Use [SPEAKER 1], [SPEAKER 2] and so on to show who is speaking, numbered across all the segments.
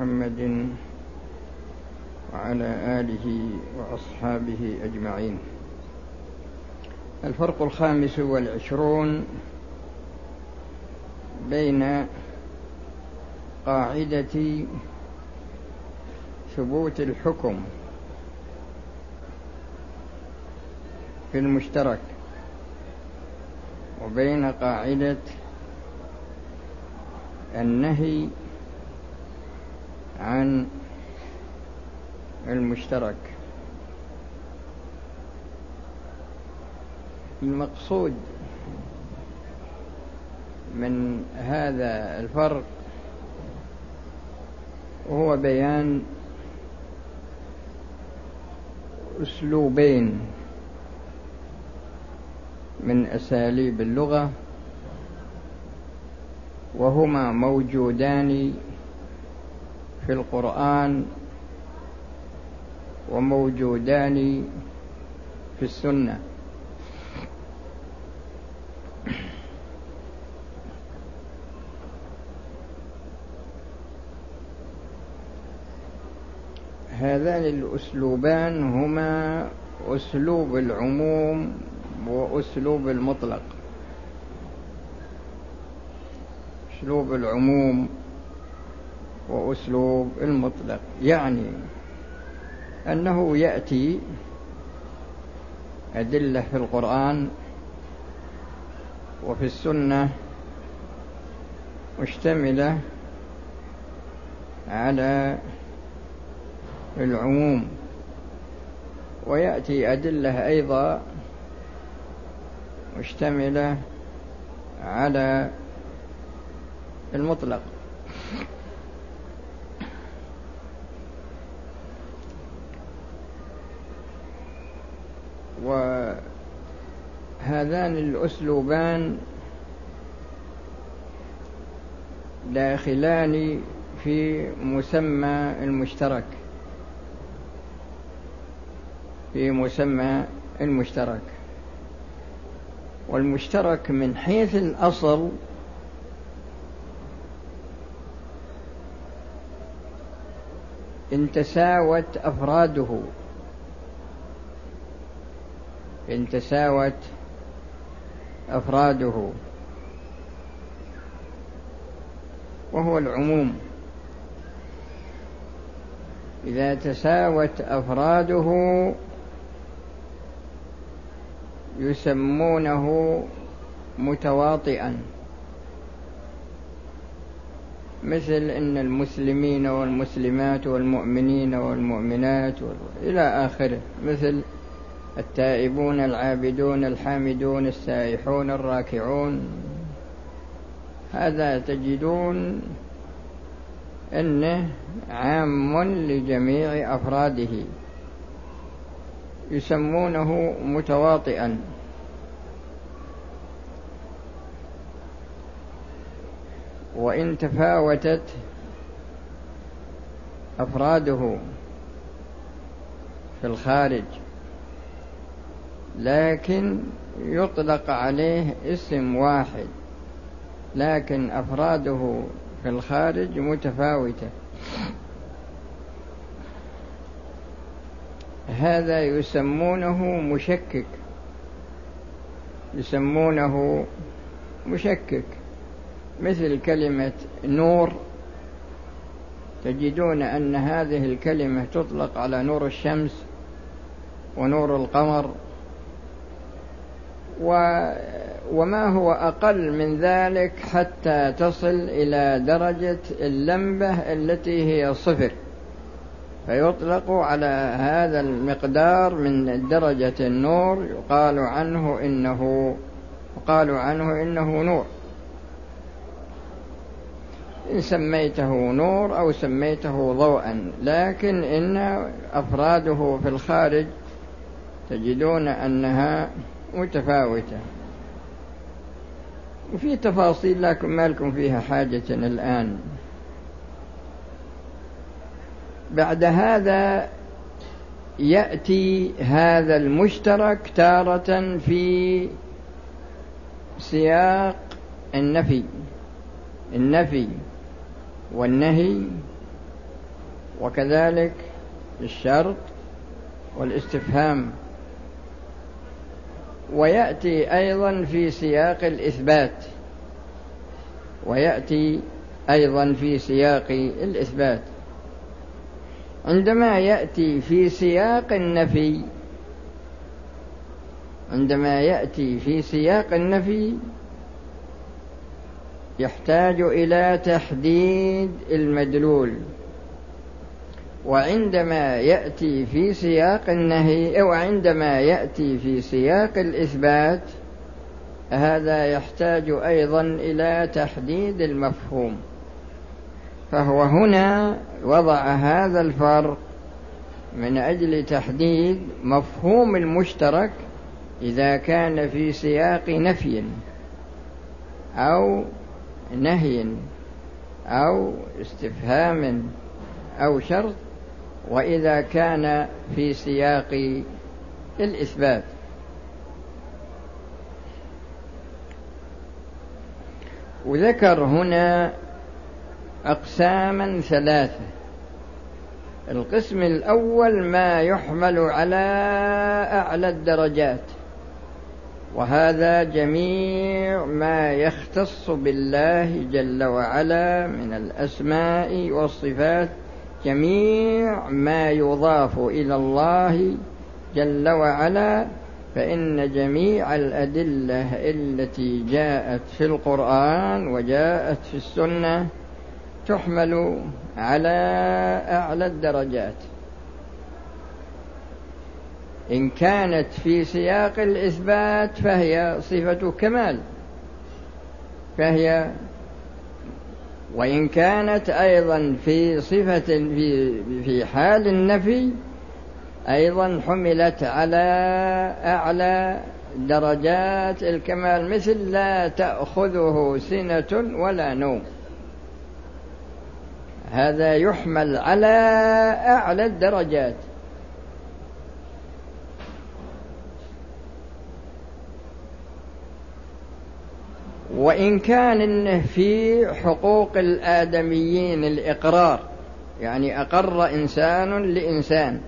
[SPEAKER 1] محمد وعلى آله وأصحابه أجمعين. الفرق الخامس والعشرون بين قاعدة ثبوت الحكم في المشترك وبين قاعدة النهي عن المشترك. المقصود من هذا الفرق هو بيان أسلوبين من أساليب اللغة وهما موجودان في القرآن وموجودان في السنة. هذان الأسلوبان هما أسلوب العموم وأسلوب المطلق. أسلوب العموم وأسلوب المطلق يعني أنه يأتي أدلة في القرآن وفي السنة مشتملة على العموم. ويأتي أدلة أيضا مشتملة على المطلق. وهذان الأسلوبان داخلان في مسمى المشترك. في مسمى المشترك. والمشترك من حيث الأصل إن تساوت أفراده. إن تساوت أفراده. وهو العموم. إذا تساوت أفراده يسمونه متواطئا. مثل إن المسلمين والمسلمات والمؤمنين والمؤمنات إلى آخره. مثل التائبون العابدون الحامدون السائحون الراكعون. هذا تجدون إنه عام لجميع أفراده. يسمونه متواطئا. وإن تفاوتت أفراده في الخارج. لكن يطلق عليه اسم واحد لكن أفراده في الخارج متفاوتة. هذا يسمونه مشكك. يسمونه مشكك. مثل كلمة نور تجدون أن هذه الكلمة تطلق على نور الشمس ونور القمر. و وما هو أقل من ذلك حتى تصل إلى درجة اللمبة التي هي صفر. فيطلق على هذا المقدار من درجة النور يقال عنه إنه يقال عنه إنه نور. إن سميته نور أو سميته ضوءا لكن إن أفراده في الخارج تجدون أنها متفاوتة. وفي تفاصيل لكن ما لكم فيها حاجة الآن. بعد هذا يأتي هذا المشترك تارة في سياق النفي. النفي والنهي وكذلك الشرط والاستفهام. ويأتي أيضا في سياق الإثبات. ويأتي أيضا في سياق الإثبات. عندما يأتي في سياق النفي عندما يأتي في سياق النفي يحتاج إلى تحديد المدلول. وعندما يأتي في سياق النهي أو عندما يأتي في سياق الإثبات هذا يحتاج أيضا إلى تحديد المفهوم. فهو هنا وضع هذا الفرق من أجل تحديد مفهوم المشترك إذا كان في سياق نفي أو نهي أو استفهام أو شرط. وإذا كان في سياق الإثبات. وذكر هنا أقساما ثلاثة. القسم الأول ما يحمل على أعلى الدرجات وهذا جميع ما يختص بالله جل وعلا من الأسماء والصفات جميع ما يضاف إلى الله جل وعلا فإن جميع الأدلة التي جاءت في القرآن وجاءت في السنة تحمل على أعلى الدرجات. إن كانت في سياق الإثبات فهي صفة كمال فهي وإن كانت أيضا في صفة في في حال النفي أيضا حملت على أعلى درجات الكمال مثل لا تأخذه سنة ولا نوم. هذا يحمل على أعلى الدرجات. وإن كان في حقوق الآدميين الإقرار يعني أقر إنسان لإنسان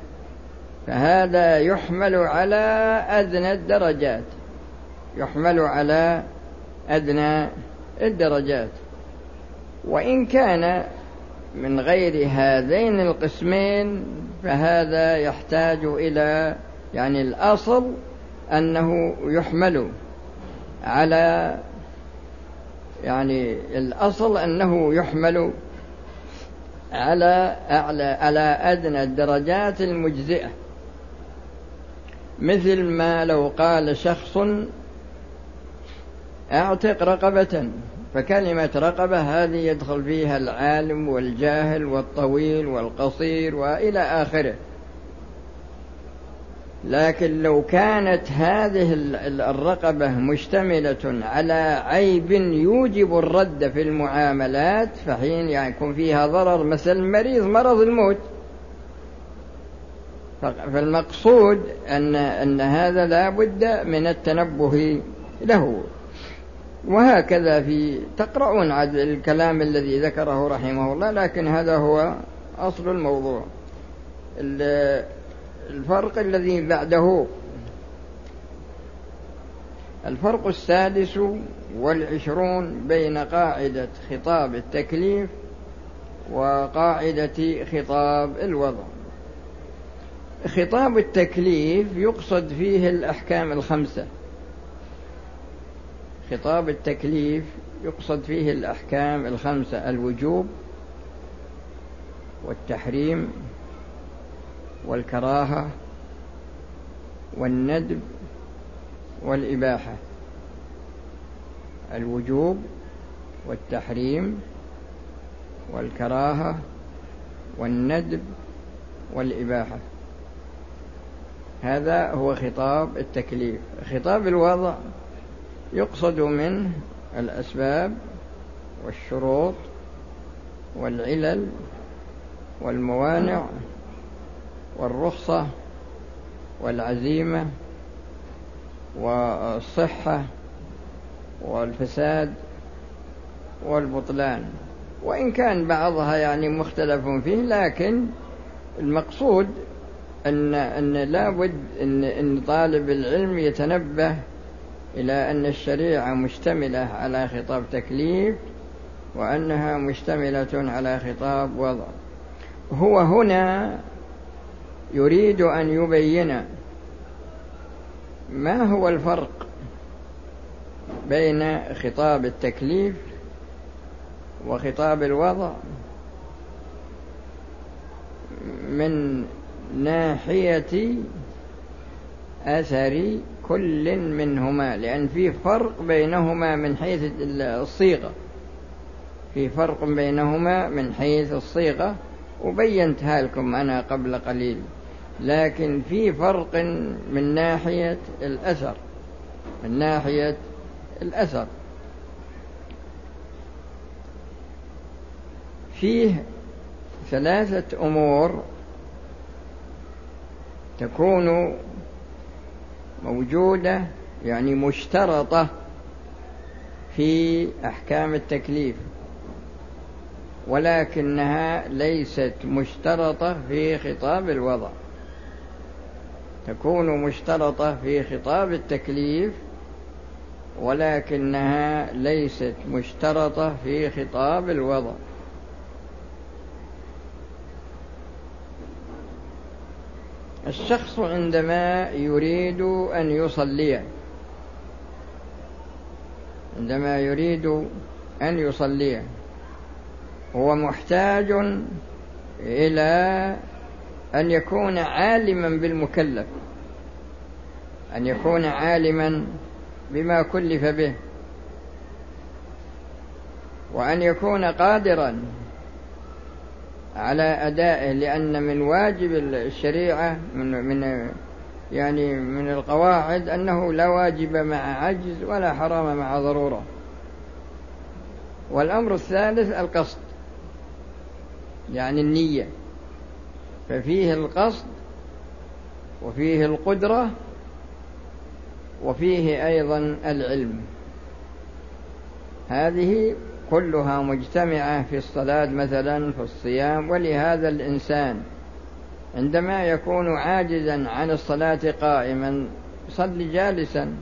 [SPEAKER 1] فهذا يحمل على أدنى الدرجات يحمل على أدنى الدرجات. وإن كان من غير هذين القسمين فهذا يحتاج إلى يعني الأصل أنه يحمل على يعني الأصل أنه يحمل على أعلى على أدنى الدرجات المجزئة. مثل ما لو قال شخص أعتق رقبة فكلمة رقبة هذه يدخل فيها العالم والجاهل والطويل والقصير وإلى آخره. لكن لو كانت هذه الرقبة مشتملة على عيب يوجب الرد في المعاملات فحين يعني يكون فيها ضرر مثل المريض مرض الموت. فالمقصود أن أن هذا لا بد من التنبه له. وهكذا في تقرؤون عاد الكلام الذي ذكره رحمه الله لكن هذا هو أصل الموضوع. الفرق الذي بعده. الفرق السادس والعشرون بين قاعدة خطاب التكليف وقاعدة خطاب الوضع. خطاب التكليف يقصد فيه الأحكام الخمسة. خطاب التكليف يقصد فيه الأحكام الخمسة الوجوب والتحريم والكراهة والندب والإباحة. الوجوب والتحريم والكراهة والندب والإباحة. هذا هو خطاب التكليف. خطاب الوضع يقصد منه الأسباب والشروط والعلل والموانع والرخصة والعزيمة والصحة والفساد والبطلان. وإن كان بعضها يعني مختلف فيه لكن المقصود أن أن لابد أن أن طالب العلم يتنبه إلى أن الشريعة مشتملة على خطاب تكليف وأنها مشتملة على خطاب وضع. هو هنا يريد أن يبين ما هو الفرق بين خطاب التكليف وخطاب الوضع من ناحية أثر كل منهما لأن في فرق بينهما من حيث الصيغة. في فرق بينهما من حيث الصيغة. وبينتها لكم أنا قبل قليل. لكن في فرق من ناحية الأثر من ناحية الأثر. فيه ثلاثة أمور تكون موجودة يعني مشترطة في أحكام التكليف ولكنها ليست مشترطة في خطاب الوضع. تكون مشترطة في خطاب التكليف ولكنها ليست مشترطة في خطاب الوضع. الشخص عندما يريد أن يصلي عندما يريد أن يصلي هو محتاج إلى أن يكون عالما بالمكلف أن يكون عالما بما كلف به وأن يكون قادرا على أدائه لأن من واجب الشريعة من من يعني من القواعد أنه لا واجب مع عجز ولا حرام مع ضرورة. والأمر الثالث القصد يعني النية. ففيه القصد وفيه القدرة وفيه أيضا العلم. هذه كلها مجتمعة في الصلاة مثلا في الصيام ولهذا الإنسان عندما يكون عاجزا عن الصلاة قائما يصلي جالسا.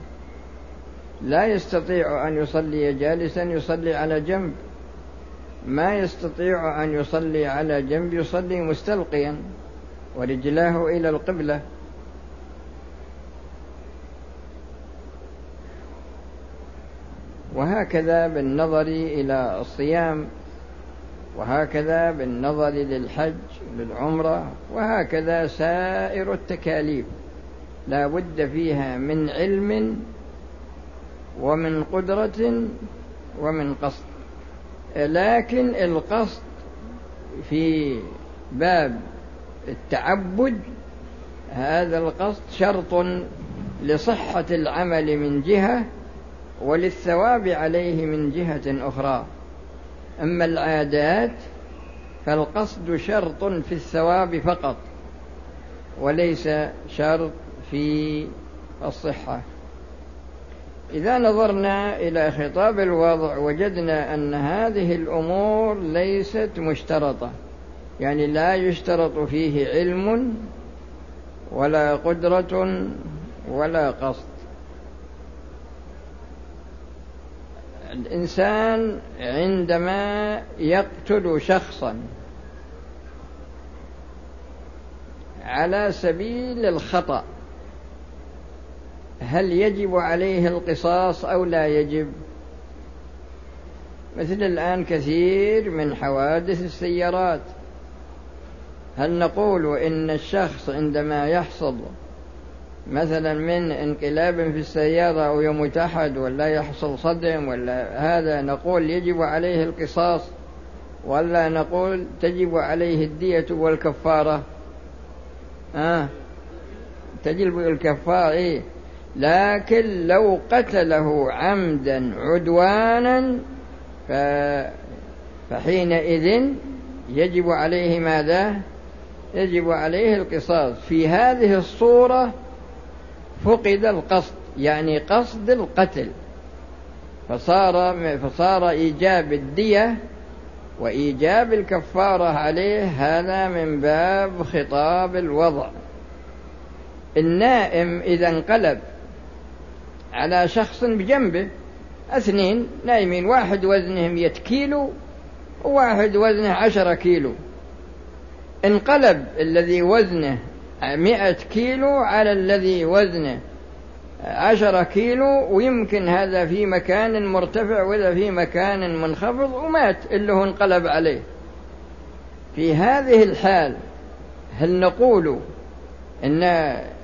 [SPEAKER 1] لا يستطيع أن يصلي جالسا يصلي على جنب. ما يستطيع أن يصلي على جنب يصلي مستلقيا ورجلاه إلى القبلة. وهكذا بالنظر إلى الصيام وهكذا بالنظر للحج للعمرة وهكذا سائر التكاليف. لا بد فيها من علم ومن قدرة ومن قصد. لكن القصد في باب التعبد هذا القصد شرط لصحة العمل من جهة وللثواب عليه من جهة أخرى. أما العادات فالقصد شرط في الثواب فقط وليس شرط في الصحة. إذا نظرنا إلى خطاب الوضع وجدنا أن هذه الأمور ليست مشترطة. يعني لا يشترط فيه علم ولا قدرة ولا قصد. الإنسان عندما يقتل شخصا على سبيل الخطأ هل يجب عليه القصاص أو لا يجب؟ مثل الآن كثير من حوادث السيارات. هل نقول إن الشخص عندما يحصل مثلا من انقلاب في السيارة أو يموت أحد ولا يحصل صدم ولا هذا نقول يجب عليه القصاص ولا نقول تجب عليه الدية والكفارة؟ آه تجب الكفارة إيه؟ لكن لو قتله عمدا عدوانا. فحينئذ يجب عليه ماذا؟ يجب عليه القصاص. في هذه الصورة فقد القصد يعني قصد القتل. فصار فصار إيجاب الدية وإيجاب الكفارة عليه هذا من باب خطاب الوضع. النائم إذا انقلب على شخص بجنبه اثنين نايمين واحد وزنه مئة كيلو وواحد وزنه عشرة كيلو. انقلب الذي وزنه مئة كيلو على الذي وزنه عشرة كيلو ويمكن هذا في مكان مرتفع وإذا في مكان منخفض ومات اللي هو انقلب عليه. في هذه الحال هل نقول إن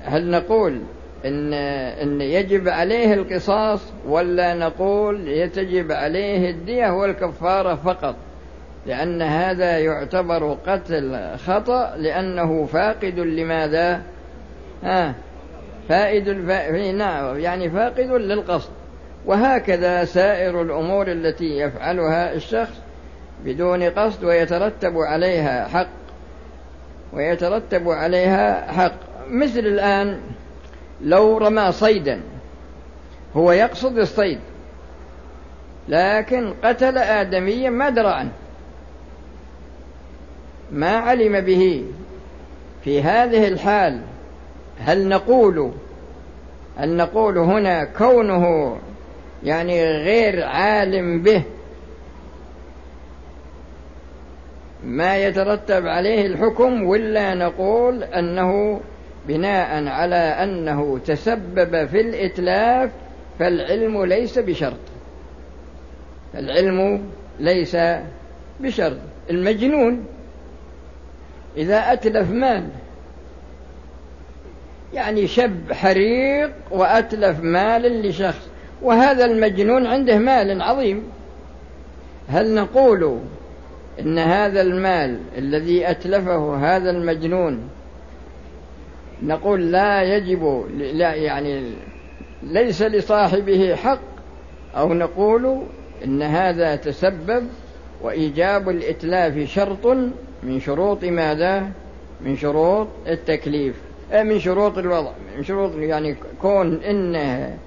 [SPEAKER 1] هل نقول إن إن يجب عليه القصاص ولا نقول يتجب عليه الدية والكفارة فقط لأن هذا يعتبر قتل خطأ لأنه فاقد لماذا؟ ها فائد الفا... نعم يعني فاقد للقصد وهكذا سائر الأمور التي يفعلها الشخص بدون قصد ويترتب عليها حق ويترتب عليها حق مثل الآن لو رمى صيدا هو يقصد الصيد لكن قتل آدميا ما درى عنه. ما علم به في هذه الحال هل نقول هل نقول هنا كونه يعني غير عالم به؟ ما يترتب عليه الحكم ولا نقول أنه بناء على أنه تسبب في الإتلاف فالعلم ليس بشرط. العلم ليس بشرط. المجنون إذا أتلف مال يعني شب حريق وأتلف مال لشخص وهذا المجنون عنده مال عظيم. هل نقول إن هذا المال الذي أتلفه هذا المجنون نقول لا يجب لا يعني ليس لصاحبه حق أو نقول إن هذا تسبب وإيجاب الإتلاف شرط من شروط ماذا؟ من شروط التكليف من شروط الوضع من شروط يعني كون انه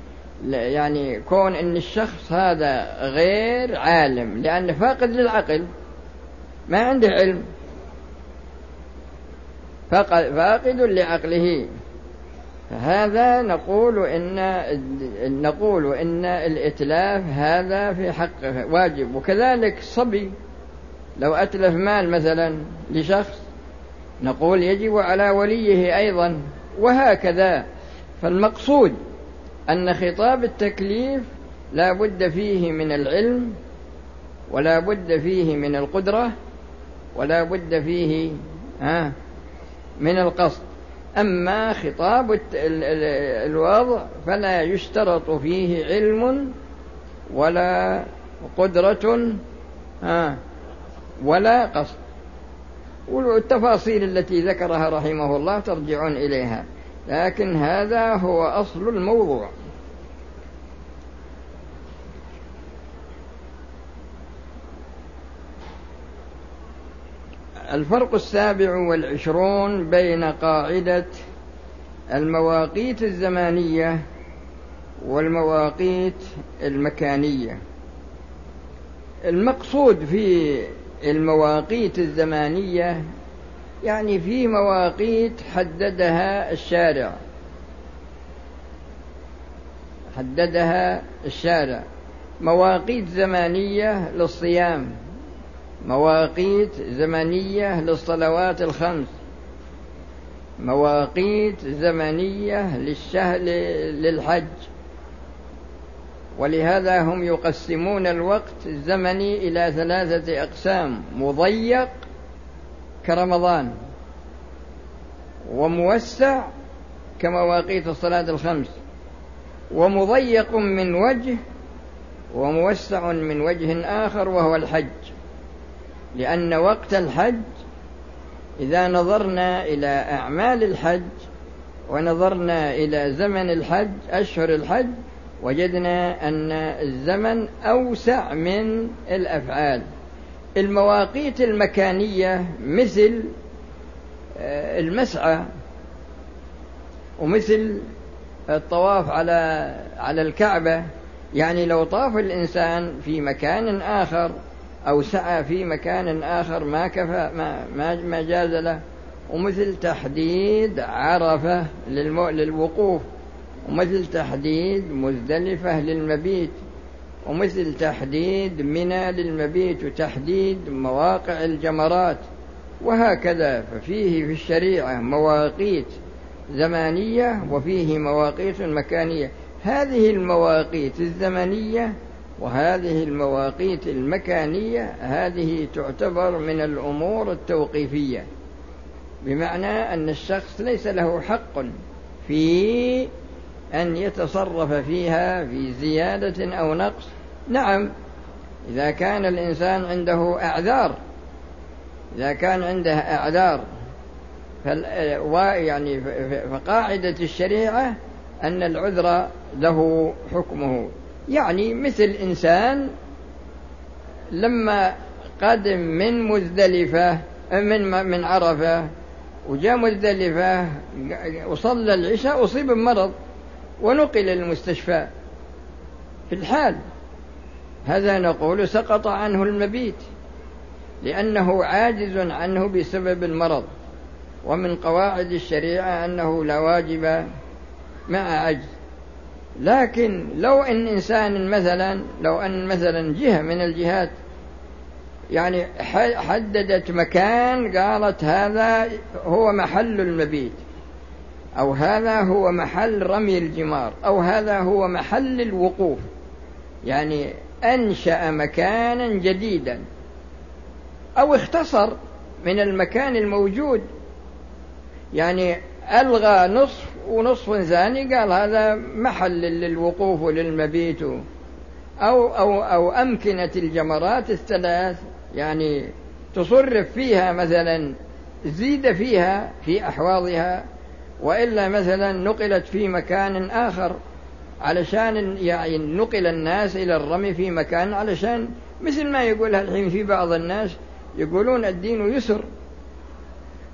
[SPEAKER 1] يعني كون إن الشخص هذا غير عالم لأنه فاقد للعقل ما عنده علم فاقد لعقله. هذا نقول ان نقول إن الإتلاف هذا في حقه واجب. وكذلك صبي. لو أتلف مال مثلا لشخص نقول يجب على وليه أيضا. وهكذا. فالمقصود أن خطاب التكليف لا بد فيه من العلم ولا بد فيه من القدرة ولا بد فيه ها من القصد. أما خطاب الوضع فلا يشترط فيه علم ولا قدرة ولا قصد. والتفاصيل التي ذكرها رحمه الله ترجعون إليها. لكن هذا هو أصل الموضوع. الفرق السابع والعشرون بين قاعدة المواقيت الزمانية والمواقيت المكانية. المقصود في المواقيت الزمانية يعني في مواقيت حددها الشارع. حددها الشارع. مواقيت زمانية للصيام. مواقيت زمنية للصلوات الخمس. مواقيت زمنية للشهر للحج. ولهذا هم يقسمون الوقت الزمني إلى ثلاثة أقسام مضيق كرمضان وموسع كمواقيت الصلاة الخمس. ومضيق من وجه وموسع من وجه آخر وهو الحج. لأن وقت الحج إذا نظرنا إلى أعمال الحج ونظرنا إلى زمن الحج أشهر الحج وجدنا أن الزمن أوسع من الأفعال. المواقيت المكانية مثل آه، المسعى ومثل الطواف على على الكعبة. يعني لو طاف الإنسان في مكان آخر أو سعى في مكان آخر ما كفى ما, ما, ما جاز له. ومثل تحديد عرفة للوقوف. ومثل تحديد مزدلفة للمبيت. ومثل تحديد منى للمبيت. وتحديد مواقع الجمرات. وهكذا ففيه في الشريعة مواقيت زمانية وفيه مواقيت مكانية. هذه المواقيت الزمنية وهذه المواقيت المكانية هذه تعتبر من الأمور التوقيفية بمعنى أن الشخص ليس له حق في أن يتصرف فيها في زيادة أو نقص. نعم إذا كان الإنسان عنده أعذار إذا كان عنده أعذار يعني فقاعدة الشريعة أن العذر له حكمه. يعني مثل إنسان لما قدم من مزدلفة من من عرفة وجاء مزدلفة وصلى العشاء أصيب بمرض ونقل المستشفى في الحال هذا نقول سقط عنه المبيت لأنه عاجز عنه بسبب المرض. ومن قواعد الشريعة أنه لا واجب مع عجز. لكن لو أن إنسان مثلا لو أن مثلا جهة من الجهات يعني حددت مكان قالت هذا هو محل المبيت أو هذا هو محل رمي الجمار أو هذا هو محل الوقوف. يعني أنشأ مكانا جديدا أو اختصر من المكان الموجود. يعني ألغى نصف ونصف ثاني قال هذا محل للوقوف وللمبيت. أو أو أو أمكنة الجمرات الثلاث يعني تصرف فيها مثلا زيد فيها في أحواضها وإلا مثلا نقلت في مكان آخر علشان يعني نقل الناس إلى الرمي في مكان علشان مثل ما يقولها الحين في بعض الناس يقولون الدين يسر.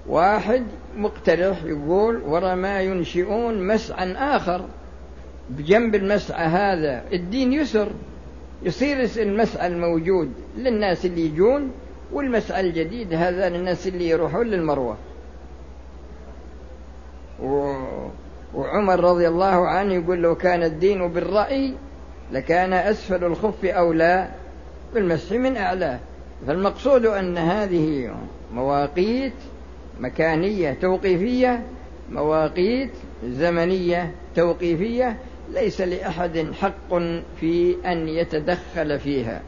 [SPEAKER 1] واحد مقترح يقول ورا ما ينشئون مسعى آخر. بجنب المسعى هذا الدين يسر. يصير المسعى الموجود للناس اللي يجون والمسعى الجديد هذا للناس اللي يروحون للمروة. وعمر رضي الله عنه يقول لو كان الدين بالرأي لكان أسفل الخف أولى بالمسح من أعلاه فالمقصود أن هذه مواقيت مكانية توقيفية مواقيت زمنية توقيفية ليس لأحد حق في أن يتدخل فيها.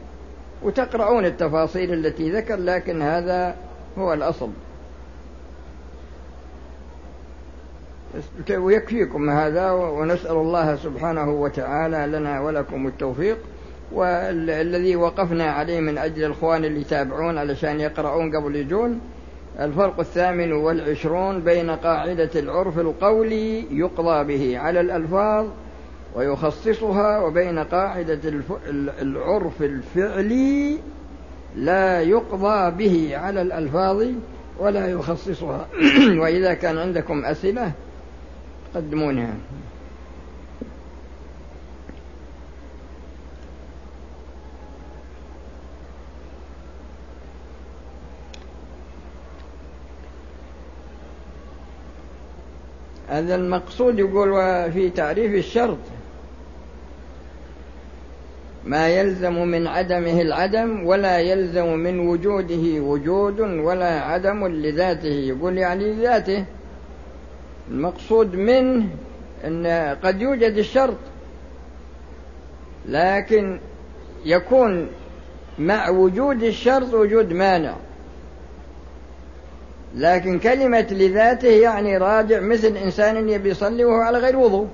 [SPEAKER 1] وتقرؤون التفاصيل التي ذكر لكن هذا هو الأصل. ويكفيكم هذا ونسأل الله سبحانه وتعالى لنا ولكم التوفيق. والذي وقفنا عليه من أجل الإخوان اللي يتابعون علشان يقرؤون قبل يجون. الفرق الثامن والعشرون بين قاعدة العرف القولي يقضى به على الألفاظ ويخصصها وبين قاعدة العرف الفعلي لا يقضى به على الألفاظ ولا يخصصها. وإذا كان عندكم أسئلة قدمونها هذا المقصود يقول في تعريف الشرط. ما يلزم من عدمه العدم ولا يلزم من وجوده وجود ولا عدم لذاته. يقول يعني لذاته. المقصود منه أن قد يوجد الشرط. لكن يكون مع وجود الشرط وجود مانع. لكن كلمة لذاته يعني راجع مثل إنسان يبي يصلي وهو على غير وضوء.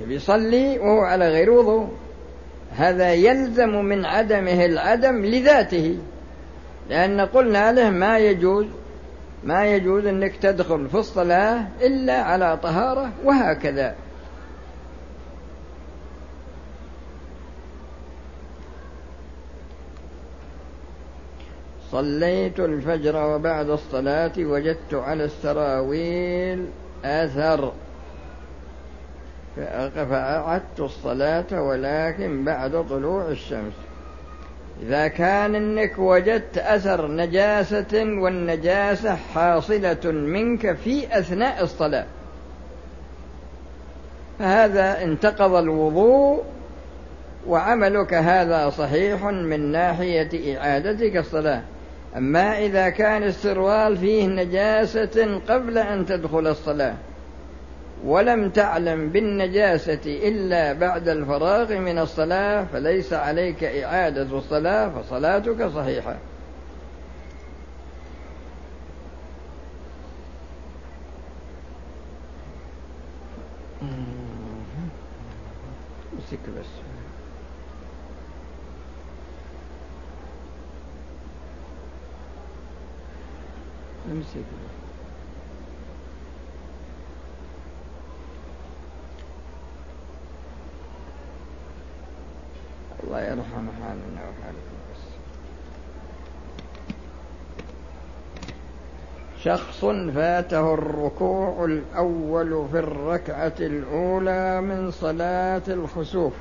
[SPEAKER 1] يبي يصلي وهو على غير وضوء. هذا يلزم من عدمه العدم لذاته. لأن قلنا له ما يجوز ما يجوز أنك تدخل في الصلاة إلا على طهارة وهكذا. صليت الفجر وبعد الصلاة وجدت على السراويل أثر. فأعدت الصلاة ولكن بعد طلوع الشمس. إذا كان إنك وجدت أثر نجاسة والنجاسة حاصلة منك في أثناء الصلاة. فهذا انتقض الوضوء وعملك هذا صحيح من ناحية إعادتك الصلاة. أما إذا كان السروال فيه نجاسة قبل أن تدخل الصلاة ولم تعلم بالنجاسة إلا بعد الفراغ من الصلاة فليس عليك إعادة الصلاة فصلاتك صحيحة. امسك بس. الله يرحم حالنا وحالكم. بس شخص فاته الركوع الأول في الركعة الأولى من صلاة الخسوف.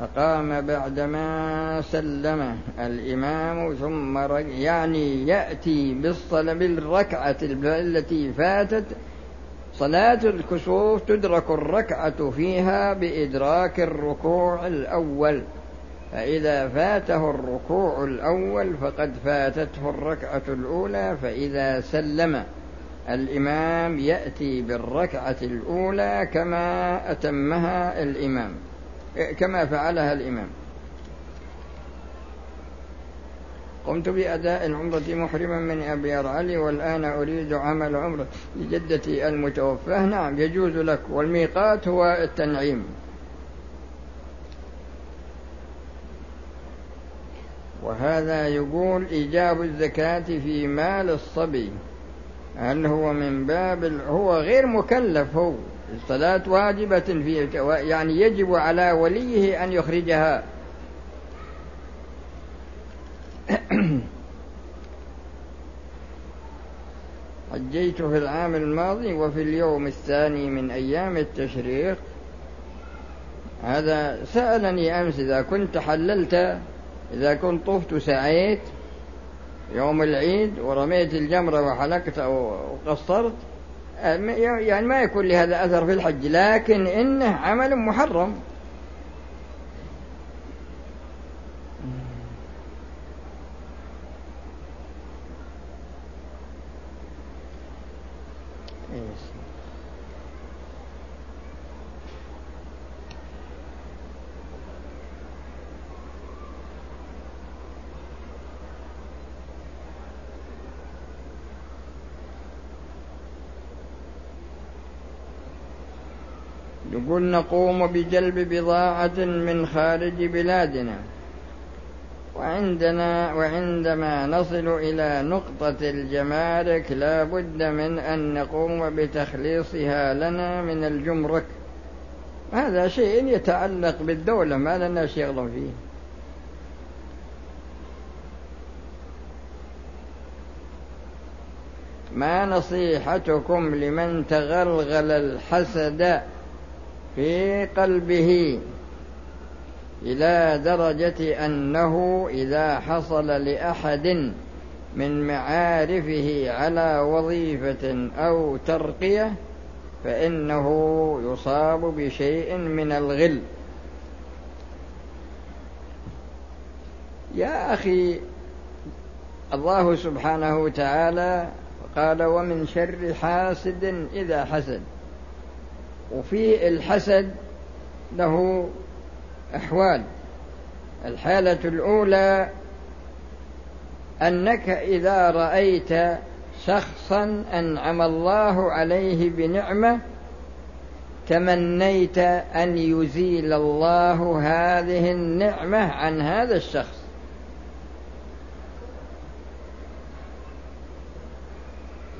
[SPEAKER 1] فقام بعدما سلم الإمام ثم يعني يأتي بالصلاة بالركعة التي فاتت. صلاة الكسوف تدرك الركعة فيها بإدراك الركوع الأول. فإذا فاته الركوع الأول فقد فاتته الركعة الأولى فإذا سلم الإمام يأتي بالركعة الأولى كما أتمها الإمام. كما فعلها الإمام. قمت بأداء العمرة محرما من أبيار علي والآن أريد عمل عمرة لجدتي المتوفاة. نعم يجوز لك والميقات هو التنعيم. وهذا يقول إيجاب الزكاة في مال الصبي هل هو من باب هو غير مكلف هو. الصلاة واجبة في يعني يجب على وليه أن يخرجها. حجيت في العام الماضي وفي اليوم الثاني من أيام التشريق. هذا سألني أمس إذا كنت حللت إذا كنت طفت سعيت يوم العيد ورميت الجمرة وحلقت أو قصرت يعني ما يكون لهذا أثر في الحج لكن إنه عمل محرم. يقول نقوم بجلب بضاعة من خارج بلادنا. وعندنا وعندما نصل إلى نقطة الجمارك لا بد من أن نقوم بتخليصها لنا من الجمرك. هذا شيء يتعلق بالدولة ما لنا شغل فيه. ما نصيحتكم لمن تغلغل الحسد؟ في قلبه إلى درجة أنه إذا حصل لأحد من معارفه على وظيفة أو ترقية فإنه يصاب بشيء من الغل. يا أخي الله سبحانه وتعالى قال ومن شر حاسد إذا حسد. وفي الحسد له أحوال. الحالة الأولى أنك إذا رأيت شخصا أنعم الله عليه بنعمة تمنيت أن يزيل الله هذه النعمة عن هذا الشخص.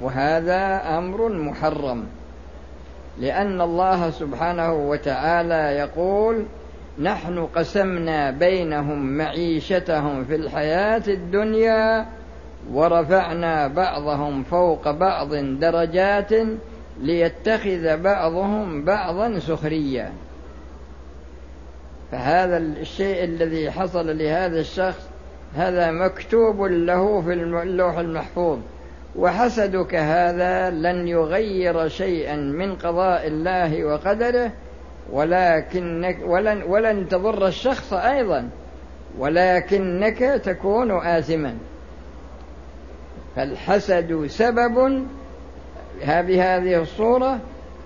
[SPEAKER 1] وهذا أمر محرم. لأن الله سبحانه وتعالى يقول نحن قسمنا بينهم معيشتهم في الحياة الدنيا ورفعنا بعضهم فوق بعض درجات ليتخذ بعضهم بعضا سخريا. فهذا الشيء الذي حصل لهذا الشخص هذا مكتوب له في اللوح المحفوظ. وحسدك هذا لن يغير شيئا من قضاء الله وقدره ولكنك ولن ولن تضر الشخص أيضا ولكنك تكون آثما. فالحسد سبب بهذه الصورة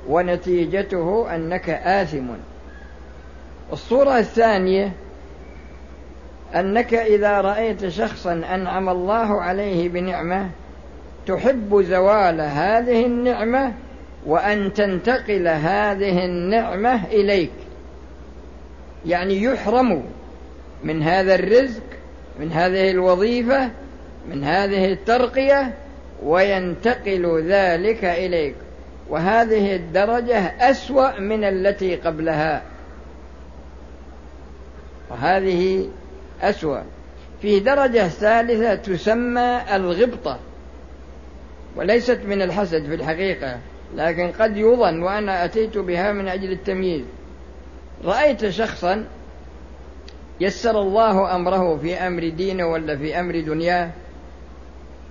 [SPEAKER 1] ونتيجته أنك آثم. الصورة الثانية أنك إذا رأيت شخصا أنعم الله عليه بنعمة تحب زوال هذه النعمة وأن تنتقل هذه النعمة إليك. يعني يحرم من هذا الرزق من هذه الوظيفة من هذه الترقية وينتقل ذلك إليك. وهذه الدرجة أسوأ من التي قبلها. وهذه أسوأ. في درجة ثالثة تسمى الغبطة. وليست من الحسد في الحقيقة لكن قد يظن وأنا أتيت بها من أجل التمييز. رأيت شخصا يسر الله أمره في أمر دينه ولا في أمر دنياه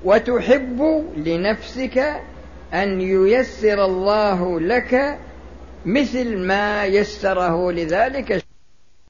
[SPEAKER 1] وتحب لنفسك أن ييسر الله لك مثل ما يسره لذلك